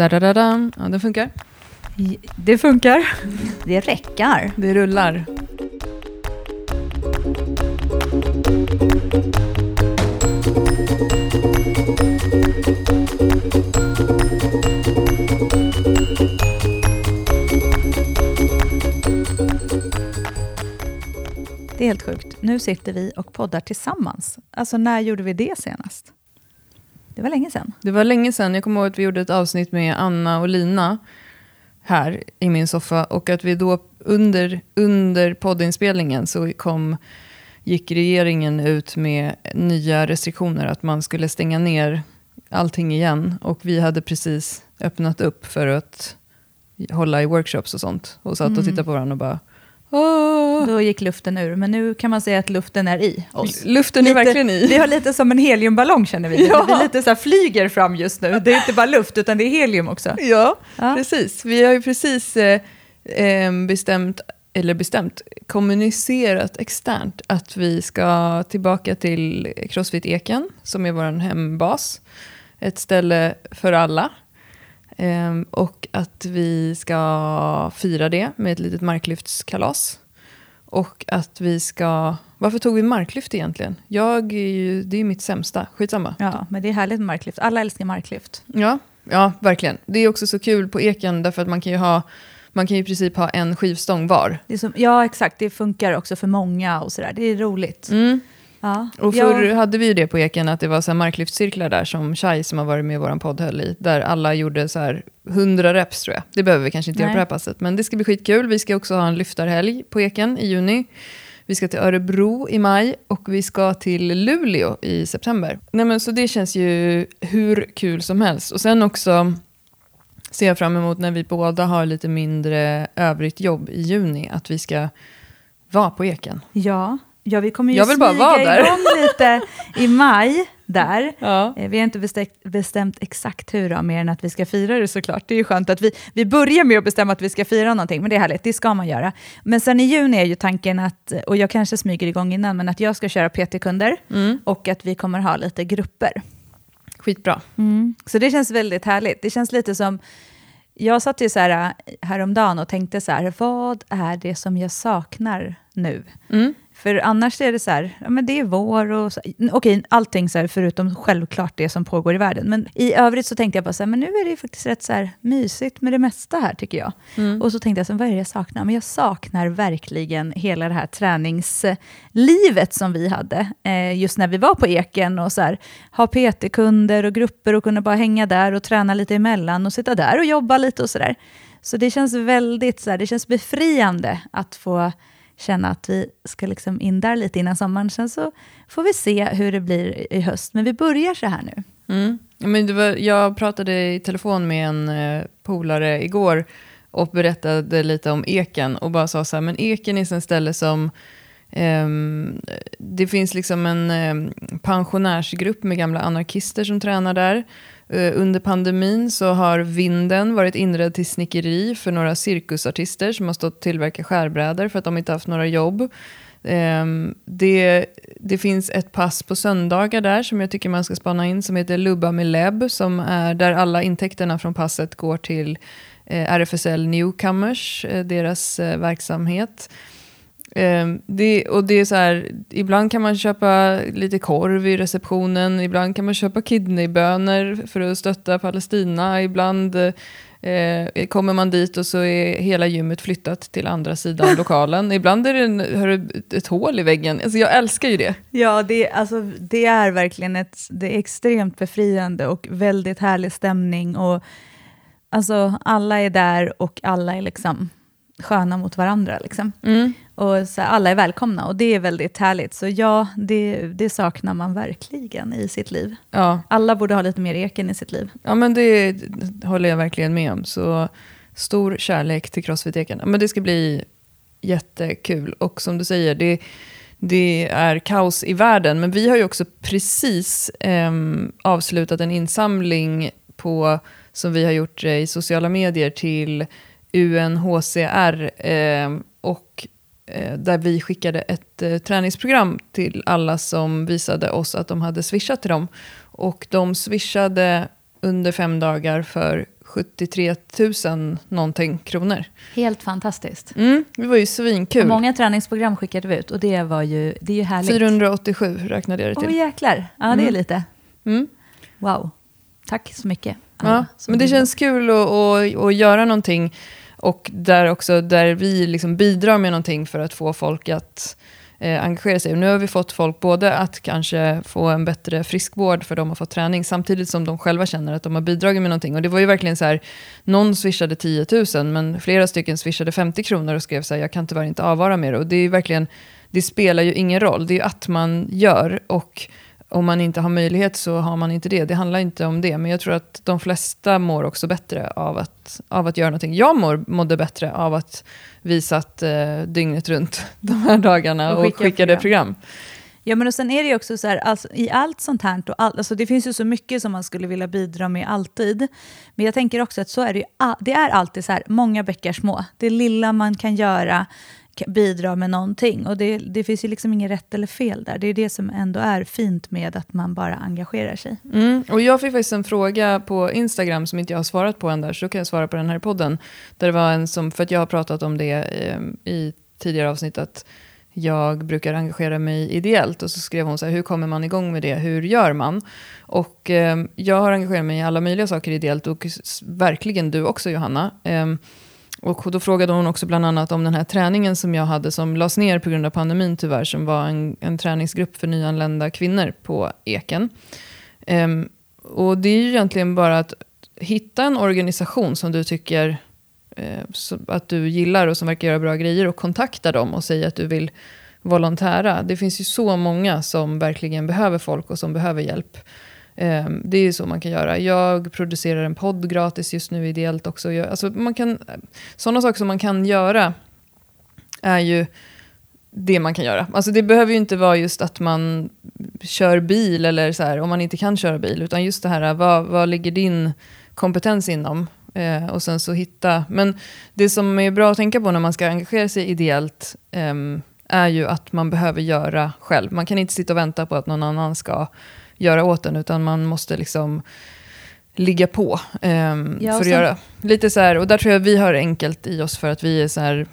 Da-da-da-da. Ja, den funkar. Det funkar. Det räcker. Det rullar. Det är helt sjukt. Nu sitter vi och poddar tillsammans. Alltså när gjorde vi det senast? Det var länge sedan. Det var länge sedan. Jag kommer ihåg att vi gjorde ett avsnitt med Anna och Lina här i min soffa. Och att vi då under, under poddinspelningen så kom, gick regeringen ut med nya restriktioner. Att man skulle stänga ner allting igen. Och vi hade precis öppnat upp för att hålla i workshops och sånt. Och satt och Mm. tittade på varandra och bara... Åh! Då gick luften ur, men nu kan man säga att luften är i oss. Luften är Lite- verkligen i. Vi har lite som en heliumballong känner vi. Ja. Vi lite så flyger fram just nu. Det är inte bara luft, utan det är helium också. Ja, Ja. precis. Vi har ju precis eh, eh, bestämt, eller bestämt, kommunicerat externt att vi ska tillbaka till Crossfit Eken, som är vår hembas. Ett ställe för alla. Ehm, och att vi ska fira det med ett litet marklyftskalas. Och att vi ska... Varför tog vi marklyft egentligen? Jag är ju, det är mitt sämsta. Skitsamma. Ja, men det är härligt med marklyft. Alla älskar marklyft. Ja, ja, verkligen. Det är också så kul på eken därför att man kan ju ha man kan ju i princip ha en skivstång var. Som, ja, exakt. Det funkar också för många och sådär. Det är roligt. Mm. Ja. Och Ja. förr hade vi ju det på eken att det var så här marklyftcirklar där som Shai som har varit med i vår podd höll i. Där alla gjorde så här 100 reps tror jag. Det behöver vi kanske inte göra Nej. på det här passet. Men det ska bli skitkul. Vi ska också ha en lyftarhelg på eken i juni. Vi ska till Örebro i maj och vi ska till Luleå i september. Nej, men så det känns ju hur kul som helst. Och sen också ser jag fram emot när vi båda har lite mindre övrigt jobb i juni. Att vi ska vara på eken. Ja. Ja, vi kommer ju Jag vill bara vara där. igång lite i maj där. Ja. Eh, Vi har inte bestämt, bestämt exakt hur, då, mer än att vi ska fira det såklart. Det är ju skönt att vi, vi börjar med att bestämma att vi ska fira någonting, men det är härligt, det ska man göra. Men sen i juni är ju tanken att, och jag kanske smyger igång innan, men att jag ska köra PT-kunder Mm. och att vi kommer ha lite grupper. Skitbra. Så det känns väldigt härligt. Det känns lite som, jag satt ju så här äh, häromdagen och tänkte så här, vad är det som jag saknar nu? Mm. För annars är det så här, ja, men det är vår och så, okej, allting så här, förutom självklart det som pågår i världen. Men i övrigt så tänkte jag bara så här, men nu är det ju faktiskt rätt så här mysigt med det mesta här tycker jag. Mm. Och så tänkte jag, så, här, vad är det jag saknar? Men jag saknar verkligen hela det här träningslivet som vi hade, eh, just när vi var på Eken och så här, ha PT-kunder och grupper och kunna bara hänga där och träna lite emellan och sitta där och jobba lite och sådär. Så det känns väldigt så här, det känns befriande att få känna att vi ska liksom in där lite innan sommaren. Sen så får vi se hur det blir i höst. Men vi börjar så här nu. Mm. Men det var, jag pratade i telefon med en eh, polare igår och berättade lite om eken och bara sa så här, men eken är ett ställe som Um, det finns liksom en um, pensionärsgrupp med gamla anarkister som tränar där. Eh, under pandemin så har Vinden varit inredd till snickeri för några cirkusartister som har stått och tillverkat skärbrädor för att de inte haft några jobb. Ehm, det, det finns ett pass på söndagar där som jag tycker man ska spana in som heter Lubba med Leb som är där alla intäkterna från passet går till eh, RFSL Newcomers, eh, deras verksamhet. Ehm, det, och det är så här, ibland kan man köpa lite korv i receptionen, ibland kan man köpa kidneybönor för att stötta Palestina, ibland eh, kommer man dit och så är hela gymmet flyttat till andra sidan lokalen. Ibland är det en, du ett hål i väggen. Alltså jag älskar ju det. Ja, det, alltså, det är verkligen ett, det är extremt befriande och väldigt härlig stämning. Och, alltså, alla är där och alla är liksom sköna mot varandra. Liksom. Mm. Och så alla är välkomna och det är väldigt härligt. Så ja, det, det saknar man verkligen i sitt liv. Ja, Alla borde ha lite mer eken i sitt liv. ja, men det håller jag verkligen med om. Så stor kärlek till Crossfit-eken. Men det ska bli jättekul. Och som du säger, det, det är kaos i världen. Men vi har ju också precis ehm, avslutat en insamling på, som vi har gjort eh, i sociala medier till UNHCR. ehm, och eh, där vi skickade ett eh, träningsprogram till alla som visade oss att de hade swishat till dem. Och de swishade under fem dagar för 73 000 någonting kronor. Helt fantastiskt. Mm, det var ju Och svinkul. många träningsprogram skickade vi ut och det var ju, det är ju härligt. 487 räknade jag det Åh till. jäklar, ja det är Mm. lite. Mm. Wow. Tack så mycket. Ja, alla men det känns kul att, att, att göra någonting och där också där vi liksom bidrar med någonting för att få folk att eh, engagera sig. Och nu har vi fått folk både att kanske få en bättre friskvård för de har fått träning samtidigt som de själva känner att de har bidragit med någonting. Och det var ju verkligen så här, någon swishade 10 000 men flera stycken swishade 50 kronor och skrev så här, jag kan tyvärr inte avvara mer. Och det är ju verkligen, det spelar ju ingen roll, det är ju att man gör och om man inte har möjlighet så har man inte det. Det handlar inte om det. Men jag tror att de flesta mår också bättre av att, av att göra någonting. Jag mår, mådde bättre av att vi satt eh, dygnet runt de här dagarna Och och, skickade skickade program. Ja, men och sen är det ju också så här, alltså, i allt sånt här, och all, alltså, det finns ju så mycket som man skulle vilja bidra med alltid. Men jag tänker också att så är det ju, det är alltid så här, många bäckar små. Det lilla man kan göra bidra med någonting. Och det, det finns ju liksom inget rätt eller fel där. Det är det som ändå är fint med att man bara engagerar sig. Mm. Och jag fick faktiskt en fråga på Instagram som inte jag har svarat på än där, så då kan jag svara på den här i podden. Där det var en som, för att jag har pratat om det i, i tidigare avsnitt, att jag brukar engagera mig ideellt. Och så skrev hon så här, hur kommer man igång med det? Hur gör man? Och eh, jag har engagerat mig i alla möjliga saker ideellt och verkligen du också Johanna. Eh, och då frågade hon också bland annat om den här träningen som jag hade som lades ner på grund av pandemin tyvärr, som var en, en träningsgrupp för nyanlända kvinnor på Eken. Um, och det är ju egentligen bara att hitta en organisation som du tycker eh, att du gillar och som verkar göra bra grejer och kontakta dem och säga att du vill volontära. Det finns ju så många som verkligen behöver folk och som behöver hjälp. Ehm, det är så man kan göra. Jag producerar en podd gratis just nu ideellt också. Jag, alltså man kan, sådana saker som man kan göra är ju det man kan göra. Alltså det behöver ju inte vara just att man kör bil eller så här, om man inte kan köra bil, utan just det här, vad, vad ligger din kompetens inom? Eh, och sen så hitta, men det som är bra att tänka på när man ska engagera sig ideellt eh, är ju att man behöver göra själv. Man kan inte sitta och vänta på att någon annan ska göra åt en, utan man måste liksom ligga på ehm, Ja, för att sen- göra. Lite så här, och där tror jag vi har enkelt i oss för att vi är så här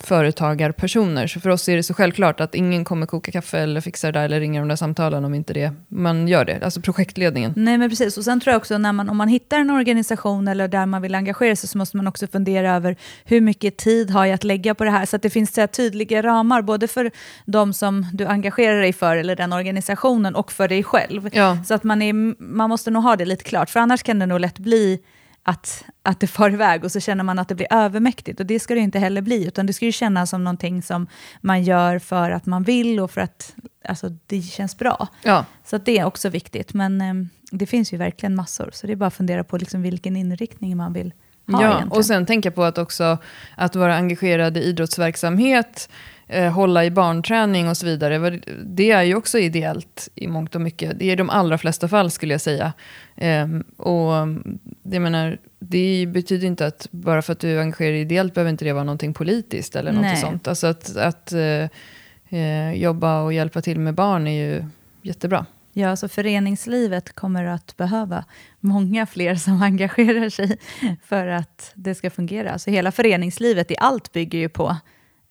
företagarpersoner. Så för oss är det så självklart att ingen kommer koka kaffe eller fixa det där eller ringa de där samtalen om inte det, man gör det. Alltså projektledningen. Nej men precis, och sen tror jag också när man, om man hittar en organisation eller där man vill engagera sig så måste man också fundera över hur mycket tid har jag att lägga på det här så att det finns så här, tydliga ramar både för de som du engagerar dig för eller den organisationen och för dig själv. Ja. Så att man, är, man måste nog ha det lite klart för annars kan det nog lätt bli att, att det far iväg och så känner man att det blir övermäktigt och det ska det inte heller bli utan det ska ju kännas som någonting som man gör för att man vill och för att alltså, det känns bra. Ja. Så det är också viktigt. Men eh, det finns ju verkligen massor. Så det är bara att fundera på liksom vilken inriktning man vill ha ja, egentligen. och sen tänka på att också att vara engagerad i idrottsverksamhet, eh, hålla i barnträning och så vidare. Det är ju också ideellt i mångt och mycket. Det är i de allra flesta fall skulle jag säga. Ehm, och jag menar, det betyder inte att bara för att du engagerar dig ideellt behöver inte det vara någonting politiskt eller något Nej. sånt. Alltså att, att eh, eh, jobba och hjälpa till med barn är ju jättebra. Ja, så föreningslivet kommer att behöva många fler som engagerar sig för att det ska fungera. Så hela föreningslivet i allt bygger ju på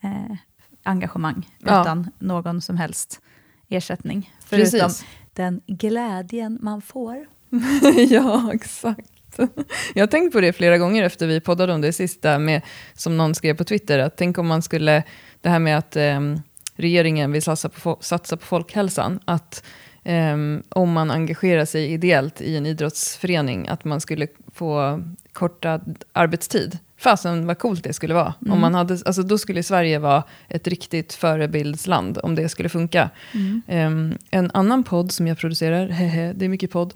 eh, engagemang Ja. utan någon som helst ersättning. Förutom Precis. den glädjen man får. ja, exakt. Jag har tänkt på det flera gånger efter vi poddade om det sista, med, som någon skrev på Twitter, att tänk om man skulle, det här med att ehm, regeringen vill satsa på, satsa på folkhälsan, att ehm, om man engagerar sig ideellt i en idrottsförening, att man skulle få kortad arbetstid. Fasen vad coolt det skulle vara. Mm. Om man hade, alltså då skulle Sverige vara ett riktigt förebildsland, om det skulle funka. Ehm, en annan podd som jag producerar, hehe, det är mycket podd,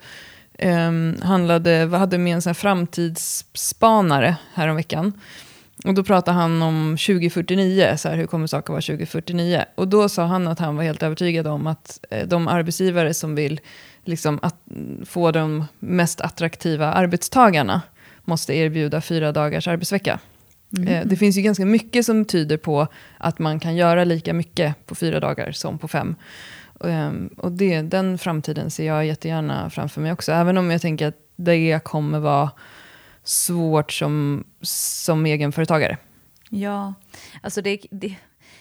um, handlade, hade med en sån här framtidsspanare häromveckan. Och då pratade han om 2049, så här, hur kommer saker vara 2049? Och då sa han att han var helt övertygad om att eh, de arbetsgivare som vill liksom, att, få de mest attraktiva arbetstagarna måste erbjuda fyra dagars arbetsvecka. Eh, det finns ju ganska mycket som tyder på att man kan göra lika mycket på fyra dagar som på fem. Ehm, och det, den framtiden ser jag jättegärna framför mig också. Även om jag tänker att det kommer vara svårt som, som egenföretagare. Ja, alltså det, det,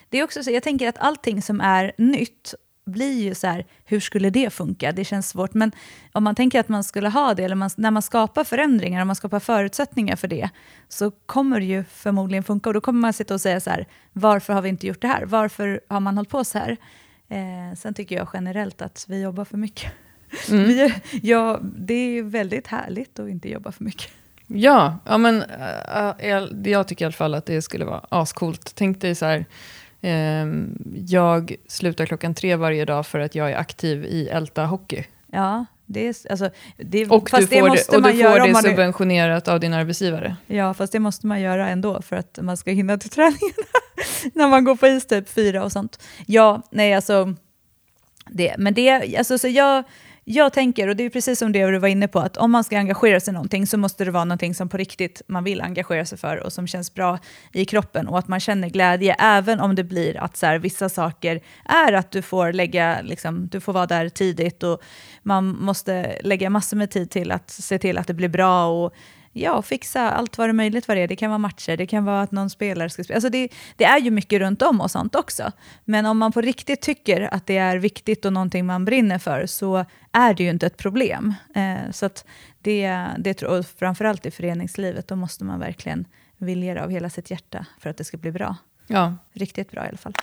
det är också så, jag tänker att allting som är nytt blir ju så här, hur skulle det funka? Det känns svårt. Men om man tänker att man skulle ha det, eller man, när man skapar förändringar, om man skapar förutsättningar för det, så kommer det ju förmodligen funka. Och då kommer man sitta och säga så här, varför har vi inte gjort det här? Varför har man hållit på så här? Eh, sen tycker jag generellt att vi jobbar för mycket. Mm. vi, ja, det är väldigt härligt att inte jobba för mycket. Ja, ja men uh, jag, jag tycker i alla fall att det skulle vara ascoolt. Tänk dig så här, Ehm, jag slutar klockan tre varje dag för att jag är aktiv i Älta Hockey. Ja, det är, alltså, det, och du får det, och du får det subventionerat är, av din arbetsgivare. Ja, fast det måste man göra ändå för att man ska hinna till träningen när man går på is typ fyra och sånt. Ja, nej alltså, det, men det, alltså så jag jag tänker, och det är precis som det du var inne på, att om man ska engagera sig i någonting så måste det vara någonting som på riktigt man vill engagera sig för och som känns bra i kroppen och att man känner glädje, även om det blir att så här, vissa saker är att du får lägga, liksom, du får vara där tidigt och man måste lägga massor med tid till att se till att det blir bra och ja, fixa allt vad det är möjligt vad det är. Det kan vara matcher, det kan vara att någon spelare ska spela. Alltså det, det, är ju mycket runt om och sånt också. Men om man på riktigt tycker att det är viktigt och någonting man brinner för så är det ju inte ett problem. Eh, så att det, det, och framförallt i föreningslivet, då måste man verkligen vilja det av hela sitt hjärta för att det ska bli bra. Ja. Riktigt bra i alla fall.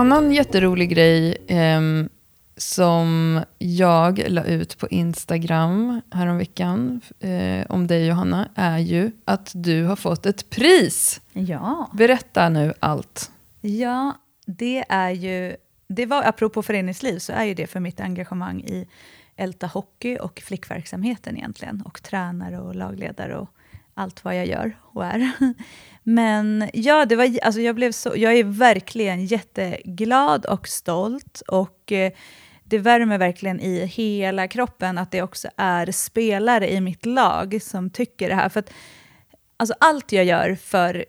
Annan jätterolig grej eh, som jag la ut på Instagram häromveckan eh, om dig Johanna är ju att du har fått ett pris. Ja. Berätta nu allt. Ja, det är ju, det var, apropå föreningsliv, så är ju det för mitt engagemang i Älta Hockey och flickverksamheten egentligen. Och tränare och lagledare och allt vad jag gör och är. Men ja, det var, alltså jag, blev så, jag är verkligen jätteglad och stolt. Och eh, det värmer verkligen i hela kroppen att det också är spelare i mitt lag som tycker det här. För att, alltså allt jag gör för,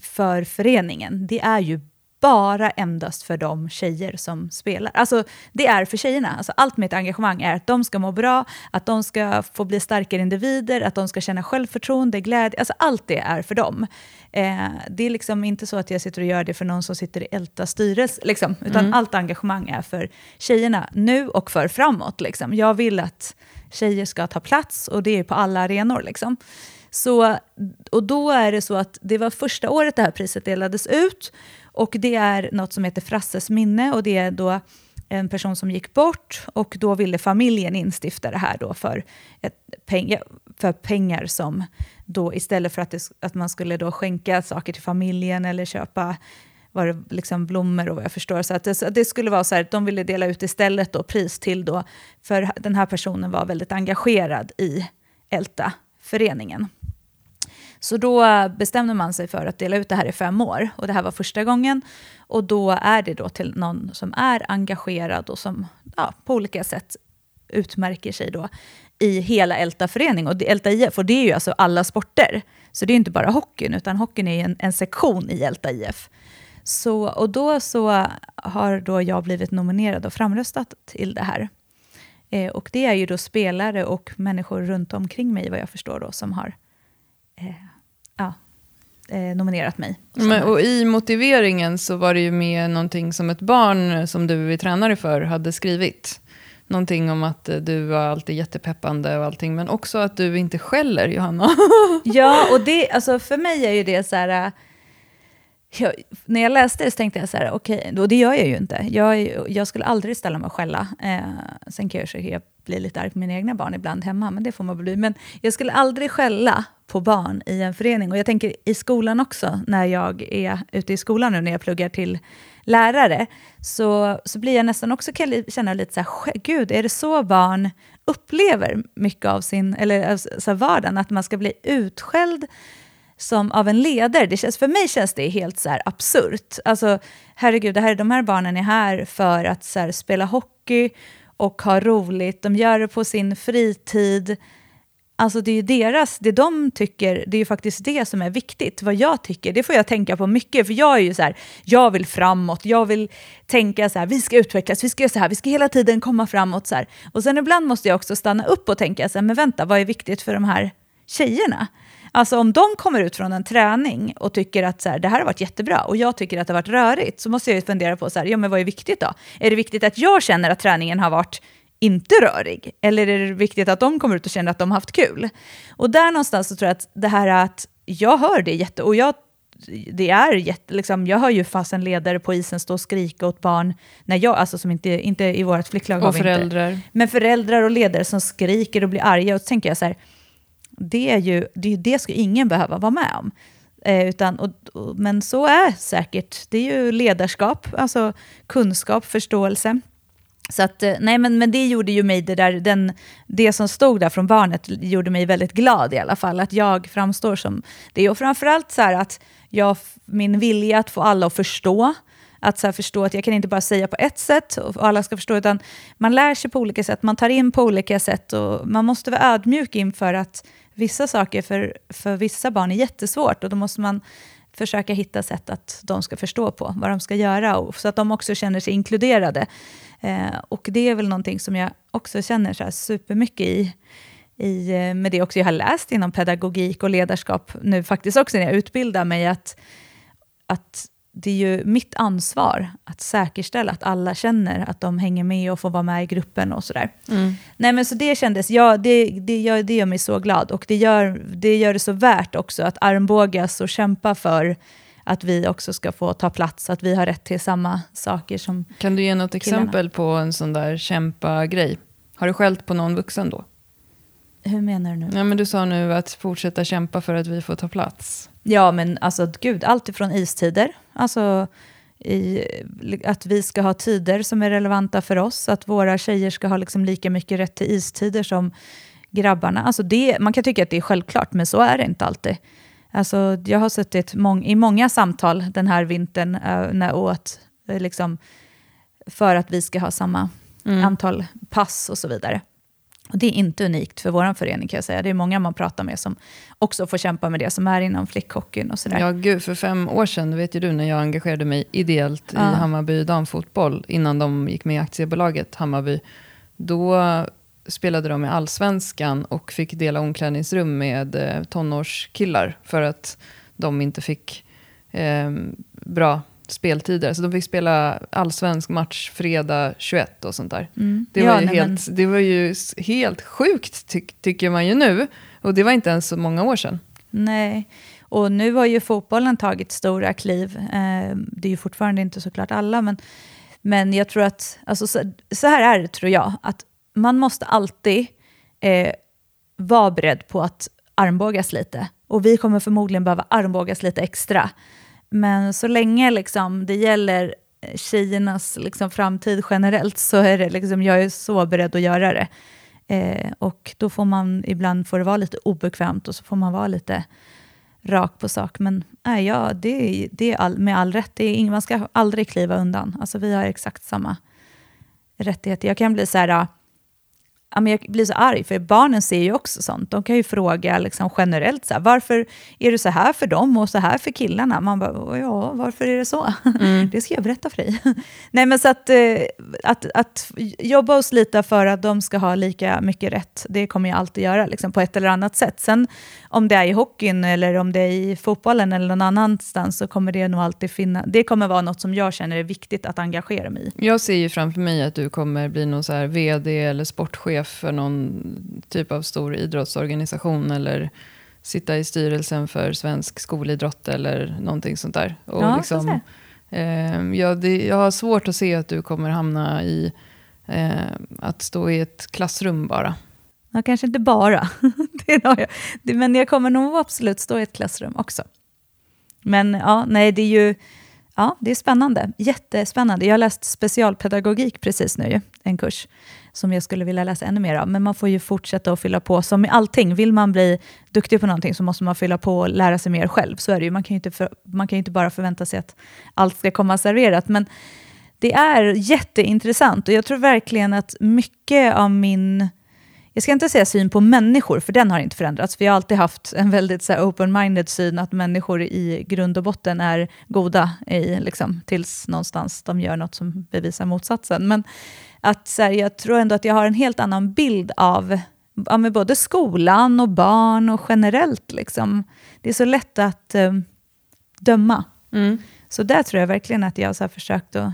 för föreningen, det är ju bara endast för de tjejer som spelar. Alltså, det är för tjejerna. Alltså, allt mitt engagemang är att de ska må bra, att de ska få bli starkare individer, att de ska känna självförtroende, glädje. Alltså, allt det är för dem. Eh, det är liksom inte så att jag sitter och gör det för någon som sitter i Älta styrelse, liksom, utan mm. allt engagemang är för tjejerna nu och för framåt. Liksom. Jag vill att tjejer ska ta plats och det är på alla arenor. Liksom. Så, och då är det så att det var första året det här priset delades ut och det är något som heter Frasses minne och det är då en person som gick bort och då ville familjen instifta det här då för, ett peng för pengar som då istället för att, det, att man skulle då skänka saker till familjen eller köpa var det liksom blommor och vad jag förstår. Så att det, så det skulle vara så här, de ville dela ut istället då pris till då, för den här personen var väldigt engagerad i Älta-föreningen. Så då bestämde man sig för att dela ut det här i fem år. Och det här var första gången. Och då är det då till någon som är engagerad och som ja, på olika sätt utmärker sig då i hela Älta-förening och Älta IF. Och det är ju alltså alla sporter. Så det är inte bara hockeyn, utan hockeyn är en, en sektion i Älta IF. Så, och då så har då jag blivit nominerad och framröstat till det här. Eh, och det är ju då spelare och människor runt omkring mig, vad jag förstår, då, som har eh, ja, eh, nominerat mig. Men, och I motiveringen så var det ju med någonting som ett barn som du är tränare för hade skrivit. Någonting om att eh, du var alltid jättepeppande och allting, men också att du inte skäller, Johanna. ja, och det, alltså för mig är ju det så här... Jag, när jag läste det så tänkte jag så här, okej, okay, och det gör jag ju inte. Jag, jag skulle aldrig ställa mig och skälla. Eh, sen kan jag, jag bli lite arg på mina egna barn ibland hemma, men det får man bli. Men jag skulle aldrig skälla på barn i en förening. Och jag tänker i skolan också, när jag är ute i skolan nu när jag pluggar till lärare, så, så blir jag nästan också kan känna lite så här, gud, är det så barn upplever mycket av sin, eller alltså, så vardagen, att man ska bli utskälld som av en ledare. Det känns, för mig känns det helt så här absurt. Alltså, herregud, det här, de här barnen är här för att så här, spela hockey och ha roligt. De gör det på sin fritid. Alltså det är ju deras, det de tycker, det är ju faktiskt det som är viktigt. Vad jag tycker, det får jag tänka på mycket. För jag är ju så här, jag vill framåt, jag vill tänka så här, vi ska utvecklas, vi ska göra så här, vi ska hela tiden komma framåt. Så här. Och sen ibland måste jag också stanna upp och tänka så här, men vänta, vad är viktigt för de här tjejerna? Alltså om de kommer ut från en träning och tycker att så här, det här har varit jättebra och jag tycker att det har varit rörigt, så måste jag fundera på så här, ja, men vad är viktigt då? Är det viktigt att jag känner att träningen har varit inte rörig? Eller är det viktigt att de kommer ut och känner att de har haft kul? Och där någonstans så tror jag att det här att jag hör det jätte... Och jag, det är jätte, liksom, jag hör ju fast en ledare på isen stå och skrika åt barn, när jag, alltså som inte, inte i vårt flicklag Och föräldrar. Inte, men föräldrar och ledare som skriker och blir arga. Och så tänker jag så här, det är ju det, det ska ingen behöva vara med om. Eh, utan, och, och, men så är säkert, det är ju ledarskap, alltså kunskap, förståelse. Så att, eh, nej men, men det gjorde ju mig, det, där, den, det som stod där från barnet gjorde mig väldigt glad i alla fall, att jag framstår som det. Och framförallt så här att jag, min vilja att få alla att förstå, att så förstå att jag kan inte bara säga på ett sätt och alla ska förstå, utan man lär sig på olika sätt, man tar in på olika sätt och man måste vara ödmjuk inför att vissa saker för, för vissa barn är jättesvårt och då måste man försöka hitta sätt att de ska förstå på vad de ska göra, och, så att de också känner sig inkluderade. Eh, och det är väl någonting som jag också känner så här supermycket i, i, eh, med det också jag har läst inom pedagogik och ledarskap nu faktiskt också när jag utbildar mig, att, att det är ju mitt ansvar att säkerställa att alla känner att de hänger med och får vara med i gruppen och sådär. Mm. Nej men så det kändes, ja det, det, gör, det gör mig så glad och det gör, det gör det så värt också att armbågas och kämpa för att vi också ska få ta plats, att vi har rätt till samma saker som Kan du ge något killarna. exempel på en sån där kämpa-grej? Har du skällt på någon vuxen då? Hur menar du nu? Ja, men du sa nu att fortsätta kämpa för att vi får ta plats. Ja, men alltså gud, allt ifrån istider, alltså i, att vi ska ha tider som är relevanta för oss, att våra tjejer ska ha liksom lika mycket rätt till istider som grabbarna. Alltså det, man kan tycka att det är självklart, men så är det inte alltid. Alltså, jag har suttit mång, i många samtal den här vintern äh, när åt, äh, liksom, för att vi ska ha samma mm. antal pass och så vidare. Och det är inte unikt för vår förening kan jag säga. Det är många man pratar med som också får kämpa med det, som är inom flickhockeyn och sådär. Ja, gud, för fem år sedan, vet ju du, när jag engagerade mig ideellt i Hammarby damfotboll, innan de gick med i aktiebolaget Hammarby, då spelade de i allsvenskan och fick dela omklädningsrum med eh, tonårskillar för att de inte fick eh, bra speltider. Så de fick spela allsvensk match fredag 21 och sånt där. Mm. Det, var ja, ju nej, helt, men... det var ju helt sjukt ty tycker man ju nu. Och det var inte ens så många år sedan. Nej, och nu har ju fotbollen tagit stora kliv. Eh, det är ju fortfarande inte såklart alla, men, men jag tror att, alltså, så, så här är det tror jag, att man måste alltid eh, vara beredd på att armbågas lite. Och vi kommer förmodligen behöva armbågas lite extra. Men så länge liksom, det gäller eh, tjejernas liksom, framtid generellt så är det liksom, jag är så beredd att göra det. Eh, och då får man ibland får det vara lite obekvämt och så får man vara lite rak på sak. Men äh, ja, det, det är all, med all rätt. Det är man ska aldrig kliva undan. Alltså, vi har exakt samma rättigheter. Jag kan bli så här, men jag blir så arg, för barnen ser ju också sånt. De kan ju fråga liksom generellt, så här, varför är det så här för dem och så här för killarna? Man bara, ja, varför är det så? Mm. det ska jag berätta för dig. Nej, men så att, eh, att, att jobba och slita för att de ska ha lika mycket rätt, det kommer jag alltid göra liksom, på ett eller annat sätt. Sen om det är i hockeyn eller om det är i fotbollen eller någon annanstans så kommer det nog alltid finnas. Det kommer vara något som jag känner är viktigt att engagera mig i. Jag ser ju framför mig att du kommer bli någon så här vd eller sportchef för någon typ av stor idrottsorganisation eller sitta i styrelsen för svensk skolidrott eller någonting sånt där. Och ja, liksom, eh, ja, det, jag har svårt att se att du kommer hamna i eh, att stå i ett klassrum bara. Ja, kanske inte bara. det jag. Men jag kommer nog absolut stå i ett klassrum också. Men ja, nej, det är ju ja, det är spännande. Jättespännande. Jag har läst specialpedagogik precis nu, en kurs som jag skulle vilja läsa ännu mer av. Men man får ju fortsätta att fylla på. Som med allting, vill man bli duktig på någonting så måste man fylla på och lära sig mer själv. Så är det ju. Man kan ju inte, för, man kan inte bara förvänta sig att allt ska komma serverat. Men det är jätteintressant och jag tror verkligen att mycket av min jag ska inte säga syn på människor, för den har inte förändrats. Vi har alltid haft en väldigt open-minded syn att människor i grund och botten är goda, i, liksom, tills någonstans de gör något som bevisar motsatsen. Men att, så här, jag tror ändå att jag har en helt annan bild av ja, med både skolan och barn och generellt. Liksom. Det är så lätt att eh, döma. Mm. Så där tror jag verkligen att jag har försökt att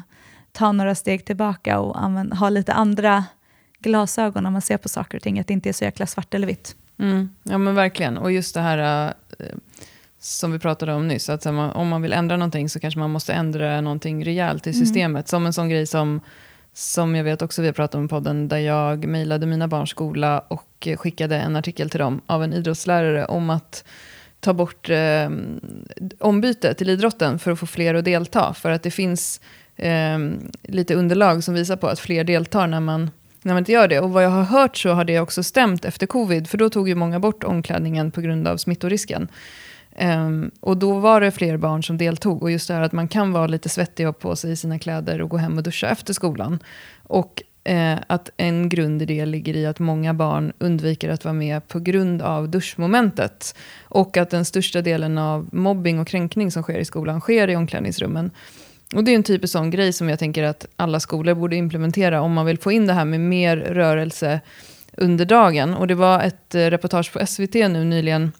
ta några steg tillbaka och använda, ha lite andra glasögon när man ser på saker och ting. Att det inte är så jäkla svart eller vitt. Mm. Ja men verkligen. Och just det här eh, som vi pratade om nyss. Att om man vill ändra någonting så kanske man måste ändra någonting rejält i Mm. systemet. Som en sån grej som, som jag vet också vi har pratat om i podden. Där jag mejlade mina barns skola och skickade en artikel till dem av en idrottslärare om att ta bort eh, ombyte till idrotten för att få fler att delta. För att det finns eh, lite underlag som visar på att fler deltar när man, när man inte gör det. Och vad jag har hört så har det också stämt efter covid, för då tog ju många bort omklädningen på grund av smittorisken. Um, och då var det fler barn som deltog. Och just det här att man kan vara lite svettig och ha på sig sina kläder och gå hem och duscha efter skolan. Och eh, att en grund i det ligger i att många barn undviker att vara med på grund av duschmomentet. Och att den största delen av mobbing och kränkning som sker i skolan sker i omklädningsrummen. Och det är en typisk sån grej som jag tänker att alla skolor borde implementera om man vill få in det här med mer rörelse under dagen. Och det var ett eh, reportage på SVT nu nyligen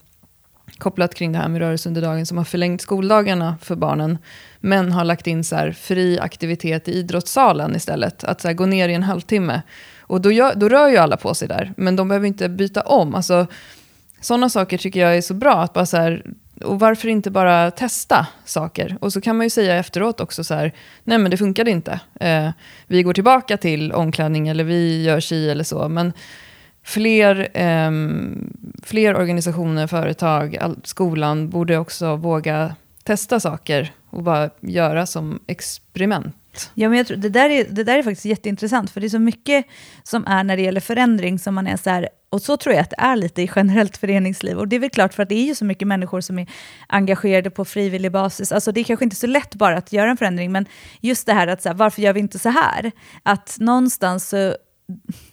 kopplat kring det här med rörelse under dagen som har förlängt skoldagarna för barnen. Men har lagt in så här, fri aktivitet i idrottssalen istället. Att så här, gå ner i en halvtimme. Och då, gör, då rör ju alla på sig där. Men de behöver inte byta om. Alltså, sådana saker tycker jag är så bra. Att bara så här, och varför inte bara testa saker? Och så kan man ju säga efteråt också så här, nej men det funkade inte. Eh, vi går tillbaka till omklädning eller vi gör si eller så. Men fler, eh, fler organisationer, företag, all, skolan borde också våga testa saker och bara göra som experiment. Ja, men jag tror, det, där är, det där är faktiskt jätteintressant, för det är så mycket som är när det gäller förändring som man är så här, och så tror jag att det är lite i generellt föreningsliv. Och det är väl klart för att det är ju så mycket människor som är engagerade på frivillig basis. Alltså det är kanske inte så lätt bara att göra en förändring, men just det här att så här, varför gör vi inte så här? Att någonstans så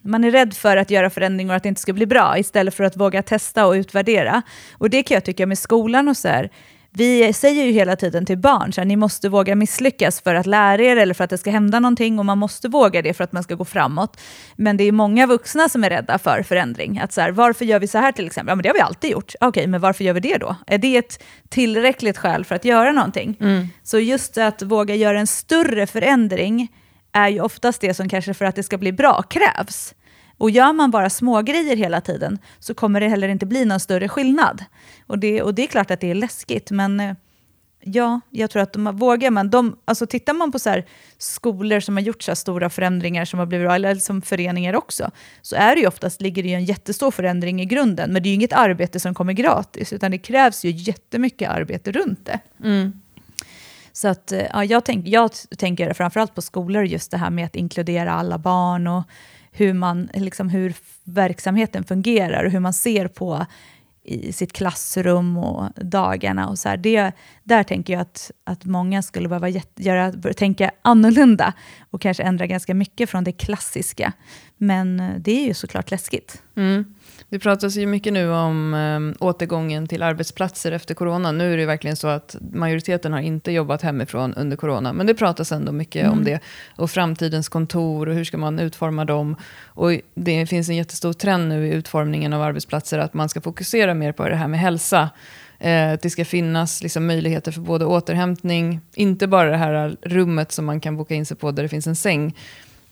man är rädd för att göra förändringar och att det inte ska bli bra, istället för att våga testa och utvärdera. Och det kan jag tycka med skolan och så här, vi säger ju hela tiden till barn, så här, ni måste våga misslyckas för att lära er eller för att det ska hända någonting och man måste våga det för att man ska gå framåt. Men det är många vuxna som är rädda för förändring. Att så här, varför gör vi så här till exempel? Ja, men det har vi alltid gjort. Okej, men varför gör vi det då? Är det ett tillräckligt skäl för att göra någonting? Så just att våga göra en större förändring är ju oftast det som kanske för att det ska bli bra krävs. Och gör man bara små grejer hela tiden så kommer det heller inte bli någon större skillnad. Och det, och det är klart att det är läskigt, men eh, ja, jag tror att de, vågar man, de, alltså tittar man på så här skolor som har gjort så här stora förändringar som har blivit bra, eller som föreningar också, så är det ju oftast ligger det ju en jättestor förändring i grunden, men det är ju inget arbete som kommer gratis, utan det krävs ju jättemycket arbete runt det. Mm. Så att, eh, ja, jag, tänk, jag tänker framförallt på skolor, just det här med att inkludera alla barn och hur, man, liksom hur verksamheten fungerar och hur man ser på i sitt klassrum och dagarna. och så här. Det, Där tänker jag att, att många skulle behöva jätte- göra, tänka annorlunda och kanske ändra ganska mycket från det klassiska. Men eh, det är ju såklart läskigt. Mm. Det pratas ju mycket nu om um, återgången till arbetsplatser efter corona. Nu är det verkligen så att majoriteten har inte jobbat hemifrån under corona. Men det pratas ändå mycket om det. Och framtidens kontor och hur ska man utforma dem. Och det finns en jättestor trend nu i utformningen av arbetsplatser att man ska fokusera mer på det här med hälsa. Eh, att det ska finnas liksom möjligheter för både återhämtning, inte bara det här rummet som man kan boka in sig på där det finns en säng,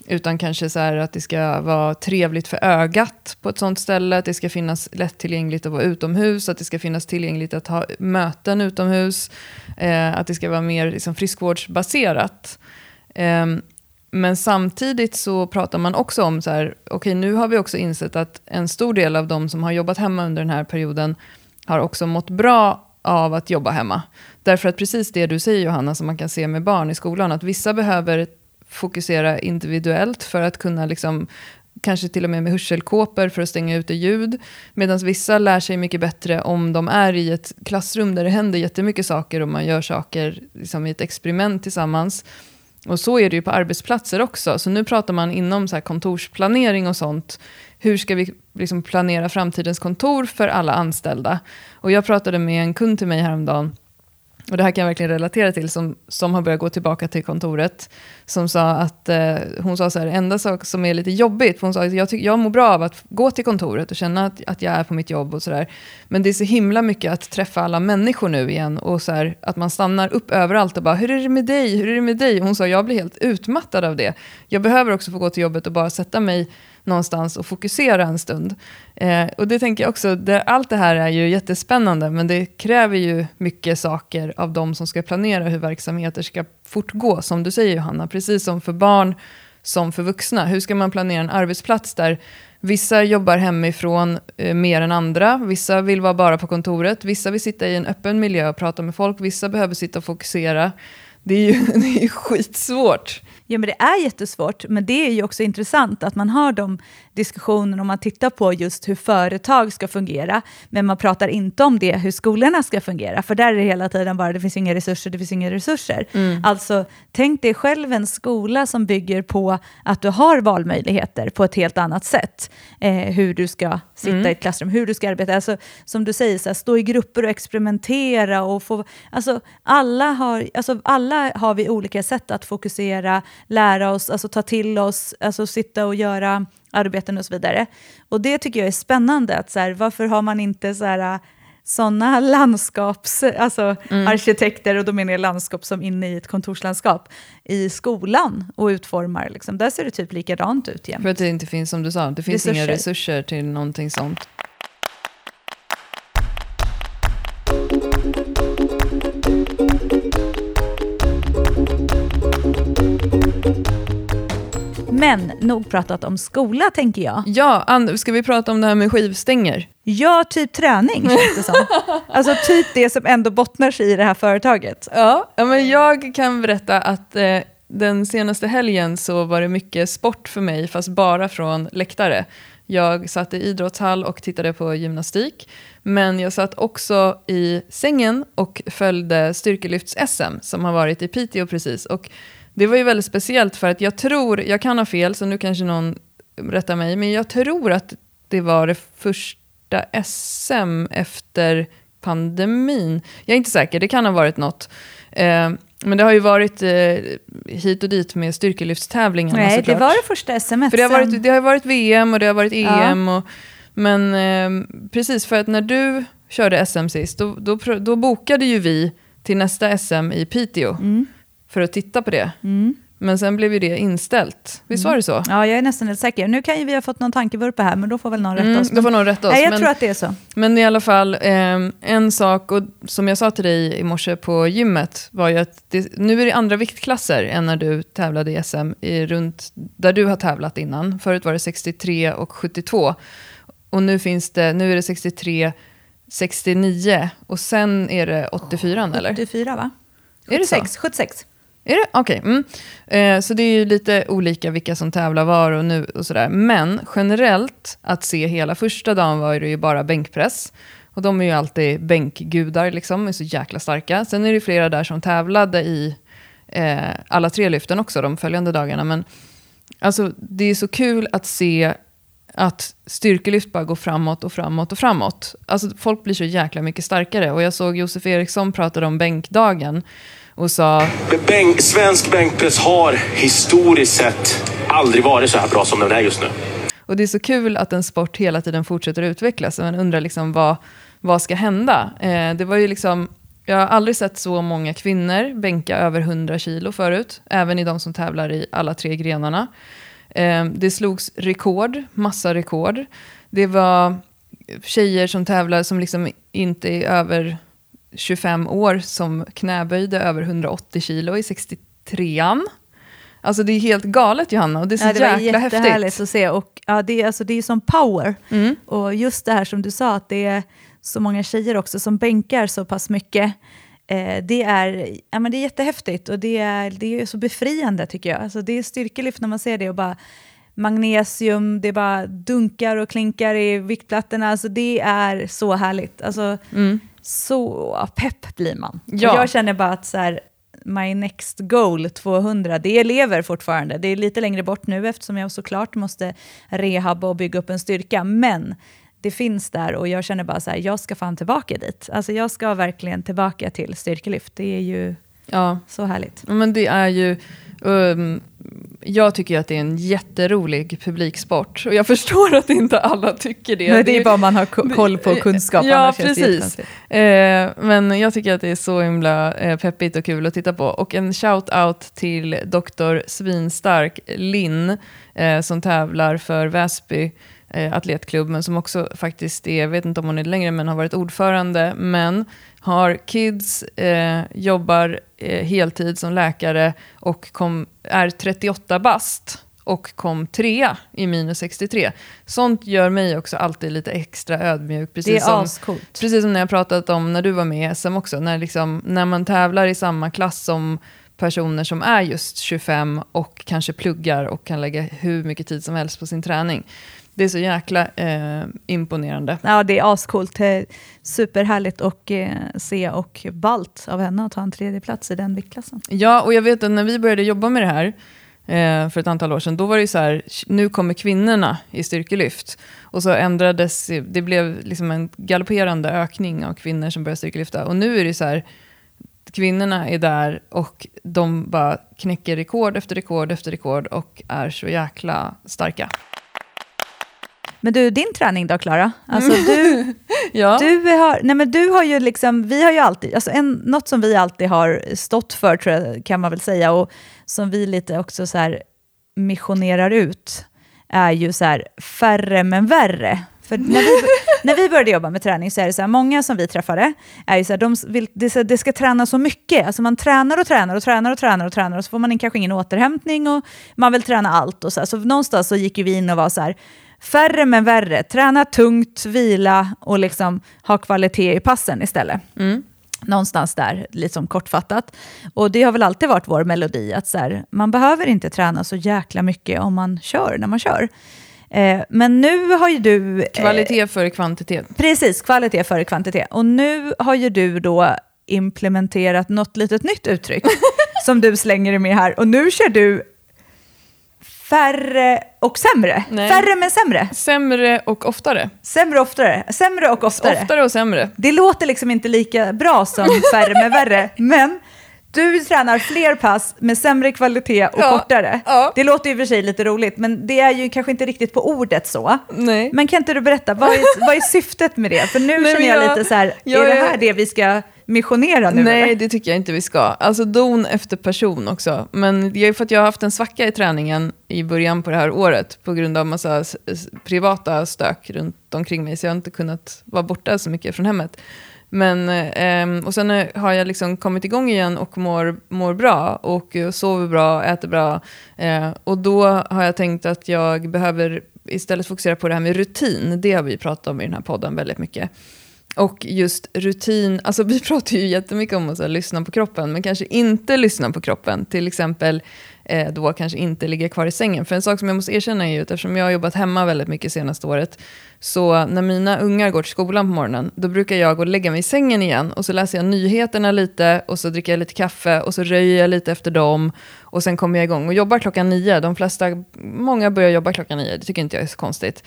utan kanske så här att det ska vara trevligt för ögat på ett sånt ställe. Att det ska finnas lättillgängligt att vara utomhus. Att det ska finnas tillgängligt att ha möten utomhus. Eh, att det ska vara mer liksom, friskvårdsbaserat. Eh, men samtidigt så pratar man också om så här, okej okay, nu har vi också insett att en stor del av de som har jobbat hemma under den här perioden har också mått bra av att jobba hemma. Därför att precis det du säger Johanna, som man kan se med barn i skolan, att vissa behöver fokusera individuellt för att kunna liksom, kanske till och med med hörselkåpor för att stänga ute ljud. Medan vissa lär sig mycket bättre om de är i ett klassrum där det händer jättemycket saker och man gör saker liksom, i ett experiment tillsammans. Och så är det ju på arbetsplatser också. Så nu pratar man inom så här kontorsplanering och sånt. Hur ska vi liksom planera framtidens kontor för alla anställda. Och jag pratade med en kund till mig häromdagen och det här kan jag verkligen relatera till, som, som har börjat gå tillbaka till kontoret, som sa att, eh, hon sa så här, enda sak som är lite jobbigt, för hon sa att jag, jag mår bra av att gå till kontoret och känna att, att jag är på mitt jobb och sådär, men det är så himla mycket att träffa alla människor nu igen, och så här, att man stannar upp överallt och bara, hur är det med dig, hur är det med dig? Hon sa, jag blir helt utmattad av det. Jag behöver också få gå till jobbet och bara sätta mig någonstans och fokusera en stund. Eh, och det tänker jag också, det, allt det här är ju jättespännande, men det kräver ju mycket saker av de som ska planera hur verksamheter ska fortgå, som du säger Johanna, precis som för barn som för vuxna. Hur ska man planera en arbetsplats där vissa jobbar hemifrån eh, mer än andra, vissa vill vara bara på kontoret, vissa vill sitta i en öppen miljö och prata med folk, vissa behöver sitta och fokusera. Det är ju, det är ju skitsvårt. Ja, men det är jättesvårt, men det är ju också intressant att man har de diskussionerna om man tittar på just hur företag ska fungera, men man pratar inte om det, hur skolorna ska fungera, för där är det hela tiden bara det finns inga resurser, det finns inga resurser. Mm. Alltså, tänk dig själv en skola som bygger på att du har valmöjligheter på ett helt annat sätt. Eh, hur du ska sitta mm. i ett klassrum, hur du ska arbeta. Alltså, som du säger, så här, stå i grupper och experimentera. Och få, alltså, alla, har, alltså, alla har vi olika sätt att fokusera, lära oss, alltså, ta till oss, alltså, sitta och göra arbeten och så vidare. Och det tycker jag är spännande. Att, så här, varför har man inte så här, sådana landskapsarkitekter, alltså mm. arkitekter, och då menar jag landskap som inne i ett kontorslandskap, i skolan och utformar. Liksom. Där ser det typ likadant ut jämt. För att det inte finns, som du sa, det finns resurser. inga resurser till någonting sånt. Men nog pratat om skola, tänker jag. Ja, ska vi prata om det här med skivstänger? Ja, typ träning känns det som. alltså typ det som ändå bottnar sig i det här företaget. Ja, men jag kan berätta att eh, den senaste helgen så var det mycket sport för mig, fast bara från läktare. Jag satt i idrottshall och tittade på gymnastik. Men jag satt också i sängen och följde styrkelyfts-SM som har varit i Piteå precis. Och det var ju väldigt speciellt för att jag tror, jag kan ha fel så nu kanske någon rättar mig, men jag tror att det var det första SM efter pandemin. Jag är inte säker, det kan ha varit något. Eh, men det har ju varit eh, hit och dit med styrkelyftstävlingarna Nej, såklart. det var det första SM. För det har, varit, det har varit VM och det har varit EM. Ja. Och, men eh, precis, för att när du körde SM sist, då, då, då bokade ju vi till nästa SM i Piteå. Mm för att titta på det. Mm. Men sen blev ju det inställt. Visst mm. var det så? Ja, jag är nästan helt säker. Nu kan ju vi ha fått någon tankevurpa här, men då får väl någon rätta mm, oss. Då får någon rätta oss. Nej, jag men, tror att det är så. Men i alla fall, eh, en sak, och som jag sa till dig i morse på gymmet, var ju att det, nu är det andra viktklasser än när du tävlade i SM, i, runt där du har tävlat innan. Förut var det 63 och 72. Och nu, finns det, nu är det 63, 69 och sen är det 84 eller? 84 va? 76, är det så? 76. Är det? Okej. Okay. Mm. Eh, så det är ju lite olika vilka som tävlar var och nu och sådär. Men generellt, att se hela första dagen var det ju bara bänkpress. Och de är ju alltid bänkgudar, liksom, är så jäkla starka. Sen är det flera där som tävlade i eh, alla tre lyften också de följande dagarna. Men alltså, det är så kul att se att styrkelyft bara går framåt och framåt och framåt. Alltså, folk blir så jäkla mycket starkare. Och jag såg Josef Eriksson prata om bänkdagen och sa... Bänk, svensk bänkpress har historiskt sett aldrig varit så här bra som den är just nu. Och det är så kul att en sport hela tiden fortsätter utvecklas. Man undrar liksom vad, vad ska hända? Eh, det var ju liksom, jag har aldrig sett så många kvinnor bänka över 100 kilo förut. Även i de som tävlar i alla tre grenarna. Eh, det slogs rekord, massa rekord. Det var tjejer som tävlar som liksom inte är över 25 år som knäböjde över 180 kilo i 63an. Alltså det är helt galet Johanna och det är så ja, det jäkla häftigt. Det var att se och ja, det, är, alltså, det är som power. Mm. Och just det här som du sa, att det är så många tjejer också som bänkar så pass mycket. Eh, det, är, ja, men det är jättehäftigt och det är, det är så befriande tycker jag. Alltså, det är styrkelyft när man ser det och bara magnesium, det bara dunkar och klinkar i viktplattorna. Alltså, det är så härligt. Alltså, mm så pepp blir man. Ja. jag känner bara att så här, my next goal 200, det lever fortfarande. Det är lite längre bort nu eftersom jag såklart måste rehabba och bygga upp en styrka. Men det finns där och jag känner bara så här, jag ska fan tillbaka dit. Alltså jag ska verkligen tillbaka till styrkelyft. Det är ju Ja, så härligt. men det är ju... Um, jag tycker att det är en jätterolig publiksport. Och jag förstår att inte alla tycker det. Men det är bara man har ko- koll på kunskap. Ja, precis. Eh, men jag tycker att det är så himla eh, peppigt och kul att titta på. Och en shout-out till Dr. Svinstark Linn eh, som tävlar för Väsby eh, atletklubb, men som också faktiskt är, jag vet inte om hon är längre, men har varit ordförande, men har kids, eh, jobbar eh, heltid som läkare och kom, är 38 bast och kom trea i minus 63. Sånt gör mig också alltid lite extra ödmjuk. Precis Det är som, ascoolt. Precis som när jag pratat om när du var med i SM också, när, liksom, när man tävlar i samma klass som personer som är just 25 och kanske pluggar och kan lägga hur mycket tid som helst på sin träning. Det är så jäkla eh, imponerande. Ja, det är ascoolt. Superhärligt att eh, se och balt av henne att ta en tredje plats i den viktklassen. Ja, och jag vet att när vi började jobba med det här eh, för ett antal år sedan, då var det ju så här, nu kommer kvinnorna i styrkelyft. Och så ändrades, det blev liksom en galopperande ökning av kvinnor som började styrkelyfta. Och nu är det så här, kvinnorna är där och de bara knäcker rekord efter rekord efter rekord och är så jäkla starka. Men du, din träning då, Klara? Alltså, du, Ja, du, har, nej men du har ju liksom, vi har ju alltid, alltså en, något som vi alltid har stått för, tror jag, kan man väl säga, och som vi lite också så här missionerar ut, är ju så här färre men värre. För när vi, när vi började jobba med träning så är det så här, många som vi träffade, är ju så här, de vill, det, ska- det ska träna så mycket. Alltså man tränar och tränar och tränar och tränar och tränar och så får man kanske ingen återhämtning och man vill träna allt. Och så, här. så någonstans så gick vi in och var så här, färre men värre. Träna tungt, vila och liksom ha kvalitet i passen istället. mm. Någonstans där, liksom kortfattat. Och det har väl alltid varit vår melodi, att så här, man behöver inte träna så jäkla mycket om man kör, när man kör. Eh, men nu har ju du... eh, kvalitet före kvantitet. Precis, kvalitet före kvantitet. Och nu har ju du då implementerat något litet nytt uttryck som du slänger dig med här. Och nu kör du färre och sämre. Nej. Färre men sämre. Sämre och oftare. Sämre och oftare. Sämre och oftare. Oftare och sämre. Det låter liksom inte lika bra som färre men värre. Men du tränar fler pass med sämre kvalitet och Ja, kortare. ja. Det låter ju för sig lite roligt, men det är ju kanske inte riktigt på ordet så. Nej. Men kan inte du berätta, vad är, vad är syftet med det? För nu Nej, känner jag, jag- lite så här, jag är det är- här det vi ska missionera nu Nej, eller? det tycker jag inte vi ska. Alltså don efter person också. Men det är för att jag har haft en svacka i träningen i början på det här året på grund av massa privata stök runt omkring mig. Så jag har inte kunnat vara borta så mycket från hemmet. Men, ehm, och sen har jag liksom kommit igång igen och mår, mår bra och sover bra, äter bra. Eh, och då har jag tänkt att jag behöver istället fokusera på det här med rutin. Det har vi pratat om i den här podden väldigt mycket. Och just rutin, alltså vi pratar ju jättemycket om att så här, lyssna på kroppen, men kanske inte lyssna på kroppen. Till exempel eh, då kanske inte ligga kvar i sängen. För en sak som jag måste erkänna är ju att eftersom jag har jobbat hemma väldigt mycket senaste året, så när mina ungar går till skolan på morgonen, då brukar jag gå och lägga mig i sängen igen och så läser jag nyheterna lite och så dricker jag lite kaffe och så röjer jag lite efter dem och sen kommer jag igång och jobbar klockan nio. De flesta, många börjar jobba klockan nio, det tycker inte jag är så konstigt.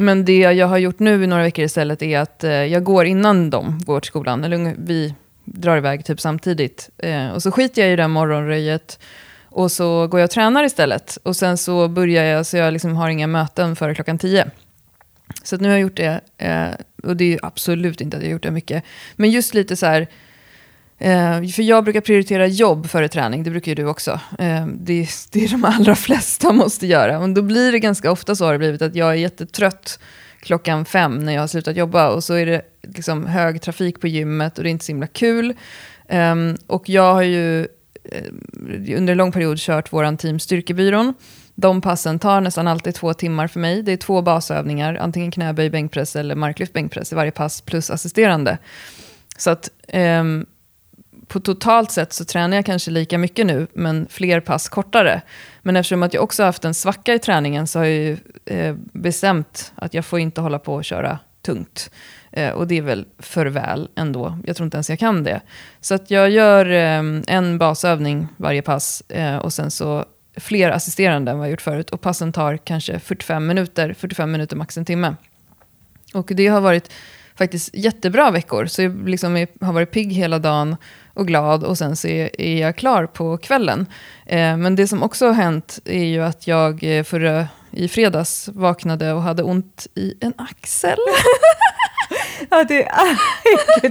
Men det jag har gjort nu i några veckor istället är att eh, jag går innan de går till skolan. Eller vi drar iväg typ samtidigt. Eh, och så skiter jag i det där morgonröjet. Och så går jag och tränar istället. Och sen så börjar jag, så jag liksom har inga möten före klockan tio. Så att nu har jag gjort det. Eh, och det är absolut inte att jag har gjort det mycket. Men just lite så här. Eh, för jag brukar prioritera jobb före träning, det brukar ju du också. Eh, det, det är de allra flesta måste göra. Och då blir det ganska ofta så har det blivit att jag är jättetrött klockan fem när jag har slutat jobba. Och så är det liksom hög trafik på gymmet och det är inte så himla kul. Ehm, och jag har ju eh, under en lång period kört våran team Styrkebyrån. De passen tar nästan alltid två timmar för mig. Det är två basövningar, antingen knäböj, bänkpress eller marklyft, bänkpress i varje pass plus assisterande. Så att um, på totalt sett så tränar jag kanske lika mycket nu, men fler pass kortare. Men eftersom att jag också har haft en svacka i träningen så har jag ju eh, bestämt att jag får inte hålla på och köra tungt. Eh, och det är väl för väl ändå. Jag tror inte ens jag kan det. Så att jag gör eh, en basövning varje pass eh, och sen så fler assisterande än vad jag gjort förut. Och passen tar kanske 45 minuter, 45 minuter max en timme. Och det har varit faktiskt jättebra veckor. Så jag liksom är, har varit pigg hela dagen och glad och sen så är, är jag klar på kvällen. Eh, men det som också har hänt är ju att jag eh, förra, i fredags vaknade och hade ont i en axel. Ja, det,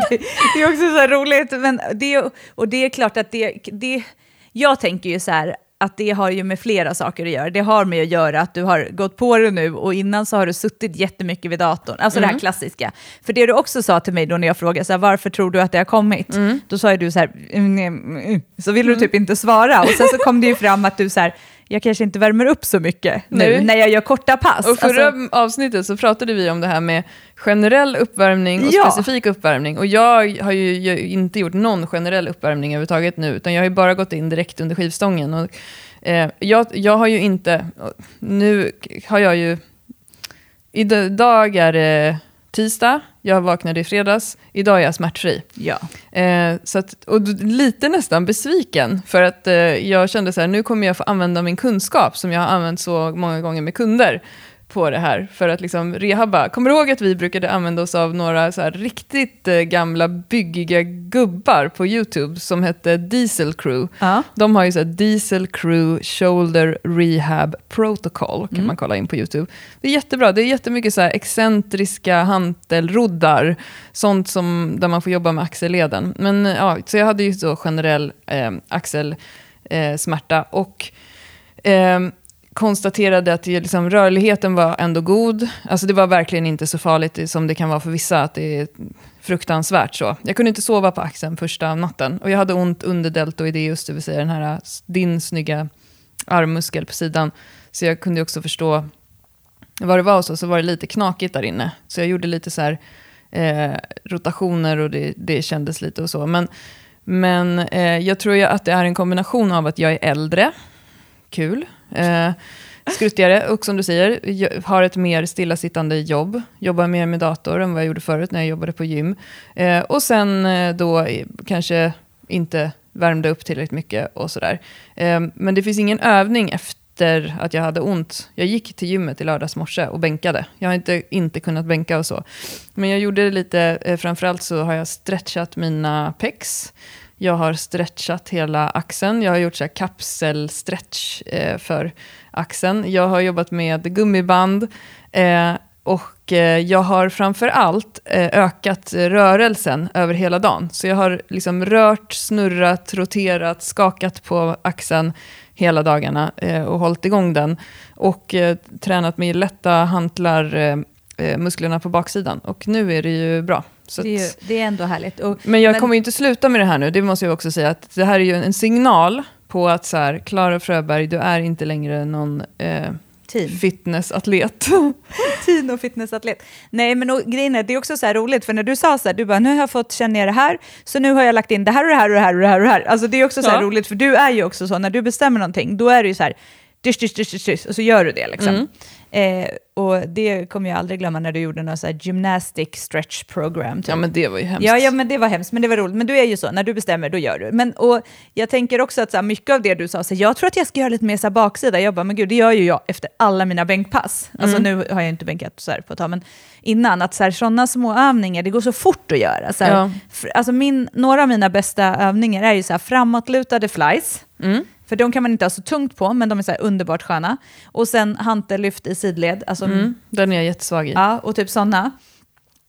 det, är också så roligt. Men det, och det är klart att det, det... Jag tänker ju så här, att det har ju med flera saker att göra. Det har med att göra att du har gått på det nu och innan så har du suttit jättemycket vid datorn. Alltså mm. det här mm. klassiska. För det du också sa till mig då när jag frågade så här, varför tror du att det har kommit? Mm. Då sa ju du så här, mm, mm, mm. så ville du typ inte svara. Och sen så kom det ju fram att du så här, jag kanske inte värmer upp så mycket nu Nej. när jag gör korta pass. Och förra alltså, avsnittet så pratade vi om det här med generell uppvärmning och ja. specifik uppvärmning. Och jag har ju inte gjort någon generell uppvärmning överhuvudtaget nu, utan jag har ju bara gått in direkt under skivstången. Och, eh, jag, jag har ju inte, nu har jag ju, idag är det tisdag, jag vaknade i fredags, idag är jag smärtfri. Ja. Eh, så att, och lite nästan besviken, för att eh, jag kände så här, nu kommer jag få använda min kunskap som jag har använt så många gånger med kunder på det här för att liksom rehabba. Kommer du ihåg att vi brukade använda oss av några så riktigt eh, gamla byggiga gubbar på YouTube som hette Diesel Crew? Ja. De har ju så Diesel Crew Shoulder Rehab Protocol, kan mm. man kolla in på YouTube. Det är jättebra, det är jättemycket så här excentriska hantelroddar, sånt som, där man får jobba med axelleden. Men ja, så jag hade ju så generell eh, axelsmärta eh, och eh, konstaterade att liksom, rörligheten var ändå god. Alltså det var verkligen inte så farligt som det kan vara för vissa, att det är fruktansvärt så. Jag kunde inte sova på axeln första natten. Och jag hade ont under deltoideus, det vill säga den här, äh, din snygga armmuskel på sidan. Så jag kunde också förstå vad det var och så, så var det lite knakigt där inne. Så jag gjorde lite så här, eh, rotationer och det, det kändes lite och så. Men, men eh, jag tror ju att det är en kombination av att jag är äldre, kul, Eh, skruttigare och som du säger, har ett mer stillasittande jobb. Jobbar mer med dator än vad jag gjorde förut när jag jobbade på gym. Eh, och sen eh, då kanske inte värmde upp tillräckligt mycket och sådär. Eh, men det finns ingen övning efter att jag hade ont. Jag gick till gymmet i lördags morse och bänkade. Jag har inte, inte kunnat bänka och så. Men jag gjorde det lite, eh, framförallt så har jag stretchat mina pecs. Jag har stretchat hela axeln. Jag har gjort så här kapselstretch eh, för axeln. Jag har jobbat med gummiband. Eh, och eh, jag har framför allt eh, ökat rörelsen över hela dagen. Så jag har liksom rört, snurrat, roterat, skakat på axeln hela dagarna eh, och hållit igång den. Och eh, tränat med lätta hantlar, eh, eh, musklerna på baksidan. Och nu är det ju bra. Så det, är, det är ändå härligt. Och, men jag men, kommer inte sluta med det här nu, det måste jag också säga. Att det här är ju en signal på att så här, Klara Fröberg, du är inte längre någon eh, fitnessatlet. Teen och fitnessatlet. Nej, men och, grejen är, det är också så här roligt, för när du sa så här, du bara, nu har jag fått känna det här, så nu har jag lagt in det här och det här och det här och det här. Och det här. Alltså det är också så ja. roligt, för du är ju också så, när du bestämmer någonting, då är det ju så här, dysch, dysch, dysch, dysch, och så gör du det liksom. Mm. Eh, och det kommer jag aldrig glömma när du gjorde något så här gymnastic stretch program. Typ. Ja men det var ju hemskt. Ja, ja men det var hemskt, men det var roligt. Men du är ju så, när du bestämmer då gör du. Men, och jag tänker också att så här, mycket av det du sa, så här, jag tror att jag ska göra lite mer så här, baksida. Jag bara, men gud det gör ju jag efter alla mina bänkpass. Alltså mm. nu har jag inte bänkat så här på ett tag, men innan, att sådana små övningar, det går så fort att göra. Så ja. alltså min, några av mina bästa övningar är ju så här framåtlutade flies. Mm. För de kan man inte ha så tungt på, men de är så underbart sköna. Och sen hantellyft i sidled. Alltså, mm, den är jag jättesvag i. Ja, och typ sådana.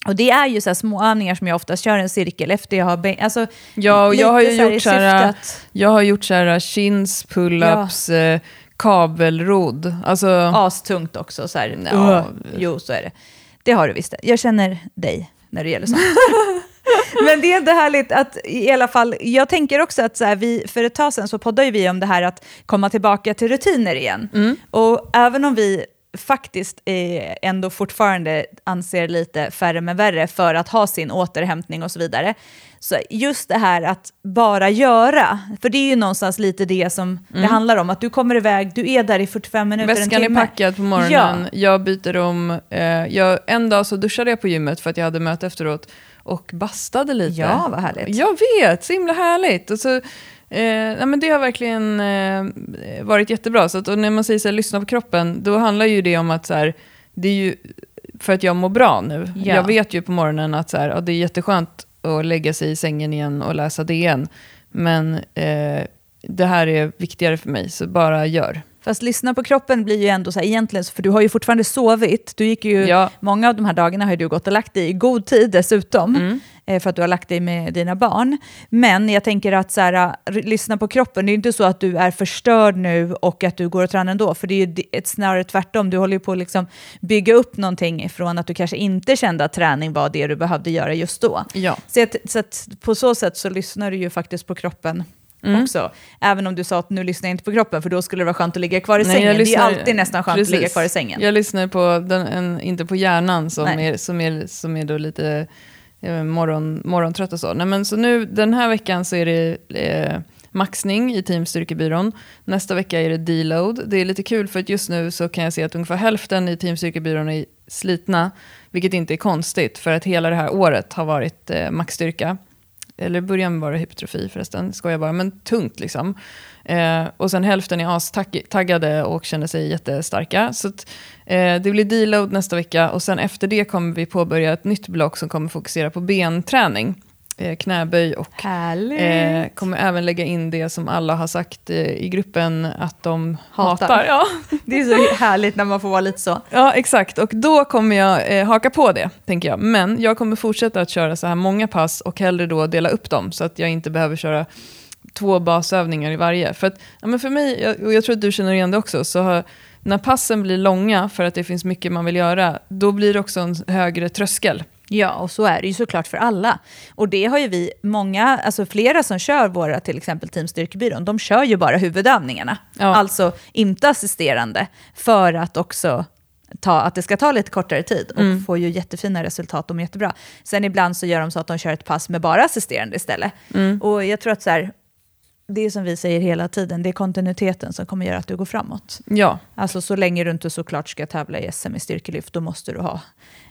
Och det är ju så små övningar som jag oftast kör en cirkel efter jag har alltså, Ja, och jag har ju gjort så här, att... jag har gjort så här chins, pull-ups, ja. eh, kabelrodd. Alltså... Astungt också. Så här. Ja. Uh, jo, så är det. Det har du visst. Jag känner dig när det gäller sånt. Men det är inte härligt att i alla fall, jag tänker också att så här, vi, för ett tag sedan så poddade vi om det här att komma tillbaka till rutiner igen. Mm. Och även om vi faktiskt eh, ändå fortfarande anser lite färre men värre för att ha sin återhämtning och så vidare, Så just det här att bara göra, för det är ju någonstans lite det som det handlar om, att du kommer iväg, du är där i 45 minuter, en Väskan är timme. packad på morgonen, Ja. jag byter om. Eh, jag, en dag så duschade jag på gymmet för att jag hade möte efteråt och bastade lite. Ja, vad härligt. Jag vet, så himla härligt. Och så, eh, men det har verkligen eh, varit jättebra. Så att, och när man säger så här, lyssna på kroppen, då handlar ju det om att så här, det är ju för att jag mår bra nu. Ja. Jag vet ju på morgonen att så här, ja, det är jätteskönt att lägga sig i sängen igen och läsa DN. Men eh, det här är viktigare för mig, så bara gör. Fast lyssna på kroppen blir ju ändå så här, egentligen, för du har ju fortfarande sovit. Du gick ju, Ja. Många av de här dagarna har du gått och lagt dig i god tid dessutom, Mm. eh, för att du har lagt dig med dina barn. Men jag tänker att så här, r- lyssna på kroppen, det är ju inte så att du är förstörd nu och att du går och tränar ändå, för det är ju ett snarare tvärtom. Du håller ju på att liksom bygga upp någonting från att du kanske inte kände att träning var det du behövde göra just då. Ja. Så, att, så att på så sätt så lyssnar du ju faktiskt på kroppen Mm. också. Även om du sa att nu lyssnar jag inte på kroppen, för då skulle det vara skönt att ligga kvar i Nej, sängen. jag det är lyssnar- alltid nästan skönt Precis. att ligga kvar i sängen. Jag lyssnar på, den, en, inte på hjärnan som Nej. är, som är, som är då lite eh, morgon, morgontrött och så. Nej, men så nu, den här veckan så är det eh, maxning i Team Styrkebyrån. Nästa vecka är det deload. Det är lite kul för att just nu så kan jag se att ungefär hälften i Team Styrkebyrån är slitna, vilket inte är konstigt för att hela det här året har varit eh, maxstyrka. Eller början var det hypertrofi förresten, skojar jag bara, men tungt liksom. Eh, och sen hälften är astaggade och känner sig jättestarka. Så att, eh, det blir deload nästa vecka och sen efter det kommer vi påbörja ett nytt block som kommer fokusera på benträning. Eh, knäböj och eh, kommer även lägga in det som alla har sagt eh, i gruppen att de Hatar. hatar. Ja. Det är så härligt när man får vara lite så. Ja, exakt. Och då kommer jag eh, haka på det, tänker jag. Men jag kommer fortsätta att köra så här många pass och hellre då dela upp dem så att jag inte behöver köra två basövningar i varje. För, att, ja, men för mig, och jag tror att du känner igen det också, så har, när passen blir långa för att det finns mycket man vill göra, då blir det också en högre tröskel. Ja, och så är det ju såklart för alla. Och det har ju vi, många, alltså flera som kör våra till exempel Team Styrkebyrån, de kör ju bara huvudövningarna. Ja. Alltså inte assisterande, för att också ta, att det ska ta lite kortare tid och Mm. får ju jättefina resultat, de är jättebra. Sen ibland så gör de så att de kör ett pass med bara assisterande istället. Mm. Och jag tror att så här, det är som vi säger hela tiden, det är kontinuiteten som kommer göra att du går framåt. Ja, Alltså så länge du inte såklart ska tävla i SM i styrkelyft, då måste du ha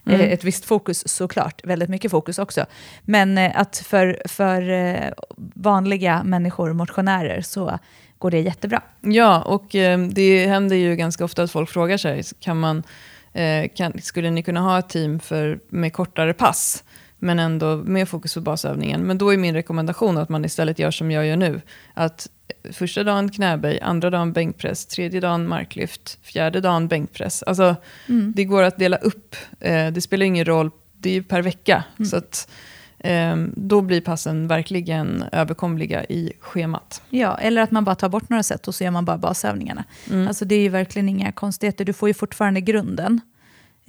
Mm. eh, ett visst fokus såklart. Väldigt mycket fokus också. Men eh, att för, för eh, vanliga människor, motionärer, så går det jättebra. Ja, och det händer ju ganska ofta att folk frågar sig, kan man, kan, skulle ni kunna ha ett team för, med kortare pass, men ändå med fokus på basövningen? Men då är min rekommendation att man istället gör som jag gör nu. Att eh, första dagen knäböj, andra dagen bänkpress, tredje dagen marklyft, fjärde dagen bänkpress. Alltså, Det går att dela upp, eh, det spelar ingen roll, det är ju per vecka. Så att, eh, då blir passen verkligen överkomliga i schemat. Ja, eller att man bara tar bort några sätt och så gör man bara basövningarna. Mm. Alltså det är ju verkligen inga konstigheter, du får ju fortfarande grunden.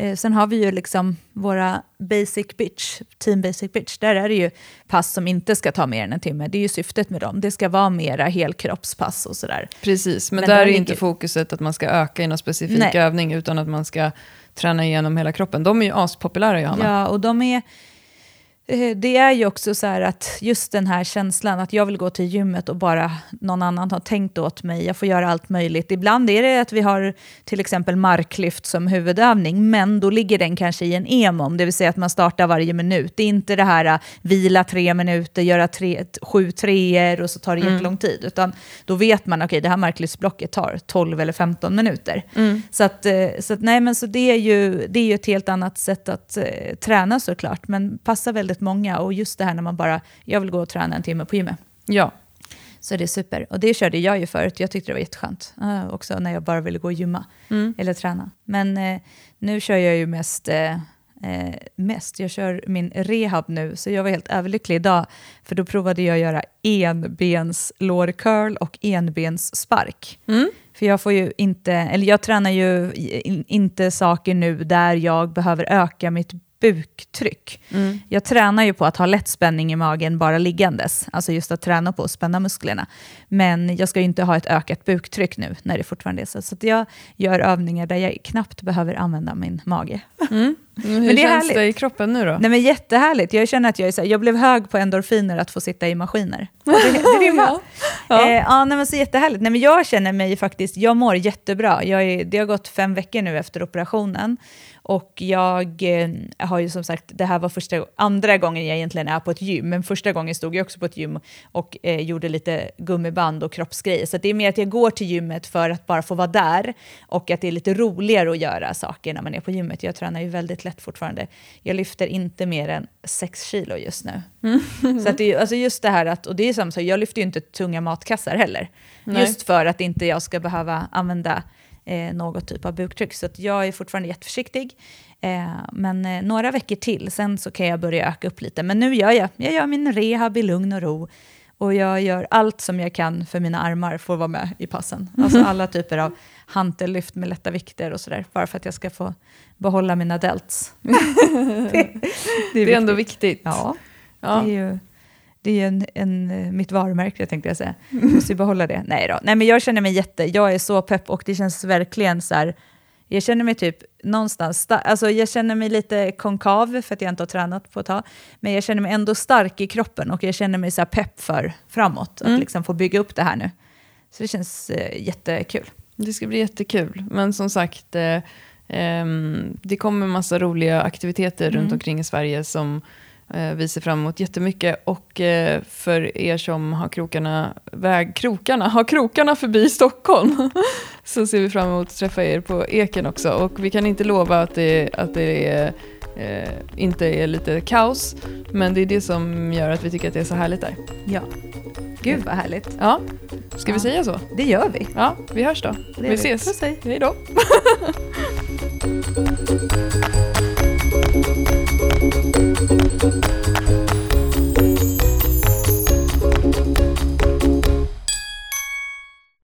Eh, sen har vi ju liksom våra basic bitch, team basic bitch, där är det ju pass som inte ska ta mer än en timme. Det är ju syftet med dem, det ska vara mera helkroppspass och sådär. Precis, men, Men där där är ligger- inte fokuset att man ska öka i någon specifik Nej. övning, utan att man ska träna igenom hela kroppen. De är ju aspopulära, Johanna. Ja, och de är... eh, Det är ju också så här att just den här känslan att jag vill gå till gymmet och bara någon annan har tänkt åt mig, jag får göra allt möjligt. Ibland är det att vi har till exempel marklyft som huvudövning, men då ligger den kanske i en EMOM, det vill säga att man startar varje minut. Det är inte det här eh, vila tre minuter, göra tre, sju treor och så tar det jättelång tid, utan då vet man okej, det här marklyftsblocket tar 12 eller 15 minuter. Så, att, eh, så, att, nej, men så det, är ju, det är ju ett helt annat sätt att eh, träna såklart, men passar väldigt många. Och just det här när man bara, jag vill gå och träna en timme på gymmet. Ja. Så det är super. Och det körde jag ju förut, jag tyckte det var jätteskönt. Uh, också när jag bara ville gå och gymma eller träna. Men eh, nu kör jag ju mest, eh, mest, jag kör min rehab nu, så jag var helt överlycklig idag, för då provade jag att göra enbens lårcurl och enbens spark. För jag får ju inte, eller jag tränar ju in, inte saker nu där jag behöver öka mitt buktryck. Jag tränar ju på att ha lätt spänning i magen bara liggandes, alltså just att träna på att spänna musklerna. Men jag ska ju inte ha ett ökat buktryck nu när det fortfarande är så. Så jag gör övningar där jag knappt behöver använda min mage. Hur det är känns härligt. det i kroppen nu då? Nej men jättehärligt. Jag känner att jag är så här, jag blev hög på endorfiner att få sitta i maskiner. Det, det. Ja, Ja. eh, ja nej, men så jättehärligt. Nej, men jag känner mig faktiskt, jag mår jättebra. Jag är, det har gått fem veckor nu efter operationen. Och jag eh, har ju som sagt, det här var första, andra gången jag egentligen är på ett gym, men första gången stod jag också på ett gym och eh, gjorde lite gummiband och kroppsgrejer. Så det är mer att jag går till gymmet för att bara få vara där och att det är lite roligare att göra saker när man är på gymmet. Jag tränar ju väldigt lätt fortfarande. Jag lyfter inte mer än sex kilo just nu. Så att det är alltså just det här att, och det är samma sak, jag lyfter ju inte tunga matkassar heller. Nej. Just för att inte jag ska behöva använda eh, något typ av buktryck. Så jag är fortfarande jätteförsiktig. Eh, men eh, några veckor till, sen så kan jag börja öka upp lite. Men nu gör jag, jag gör min rehab i lugn och ro. Och jag gör allt som jag kan för mina armar får vara med i passen. Alltså alla typer av hantellyft med lätta vikter och sådär. Bara för att jag ska få behålla mina delts. det, Det är ändå viktigt. Ja, Ja. det är ju, det är en, en, eh, mitt varumärke tänkte jag säga. Jag måste ju behålla det. Nej då. Nej men jag känner mig jätte, jag är så pepp och det känns verkligen så här, jag känner mig typ någonstans, sta- alltså jag känner mig lite konkav för att jag inte har tränat på ett tag, men jag känner mig ändå stark i kroppen och jag känner mig så här pepp för framåt, att liksom få bygga upp det här nu. Så det känns eh, jättekul. Det ska bli jättekul. Men som sagt, eh, ehm, det kommer massa roliga aktiviteter Mm. runt omkring i Sverige som eh, vi ser fram emot jättemycket. Och eh, för er som har krokarna, väg, krokarna, har krokarna förbi Stockholm så ser vi fram emot att träffa er på Eken också. Och vi kan inte lova att det, att det är, eh, inte är lite kaos, men det är det som gör att vi tycker att det är så härligt där. Ja. Gud vad härligt. Ja, ska vi Ja. säga så? Det gör vi. Ja, vi hörs då. Det vi ses. Puss, hej. Hej då. thank you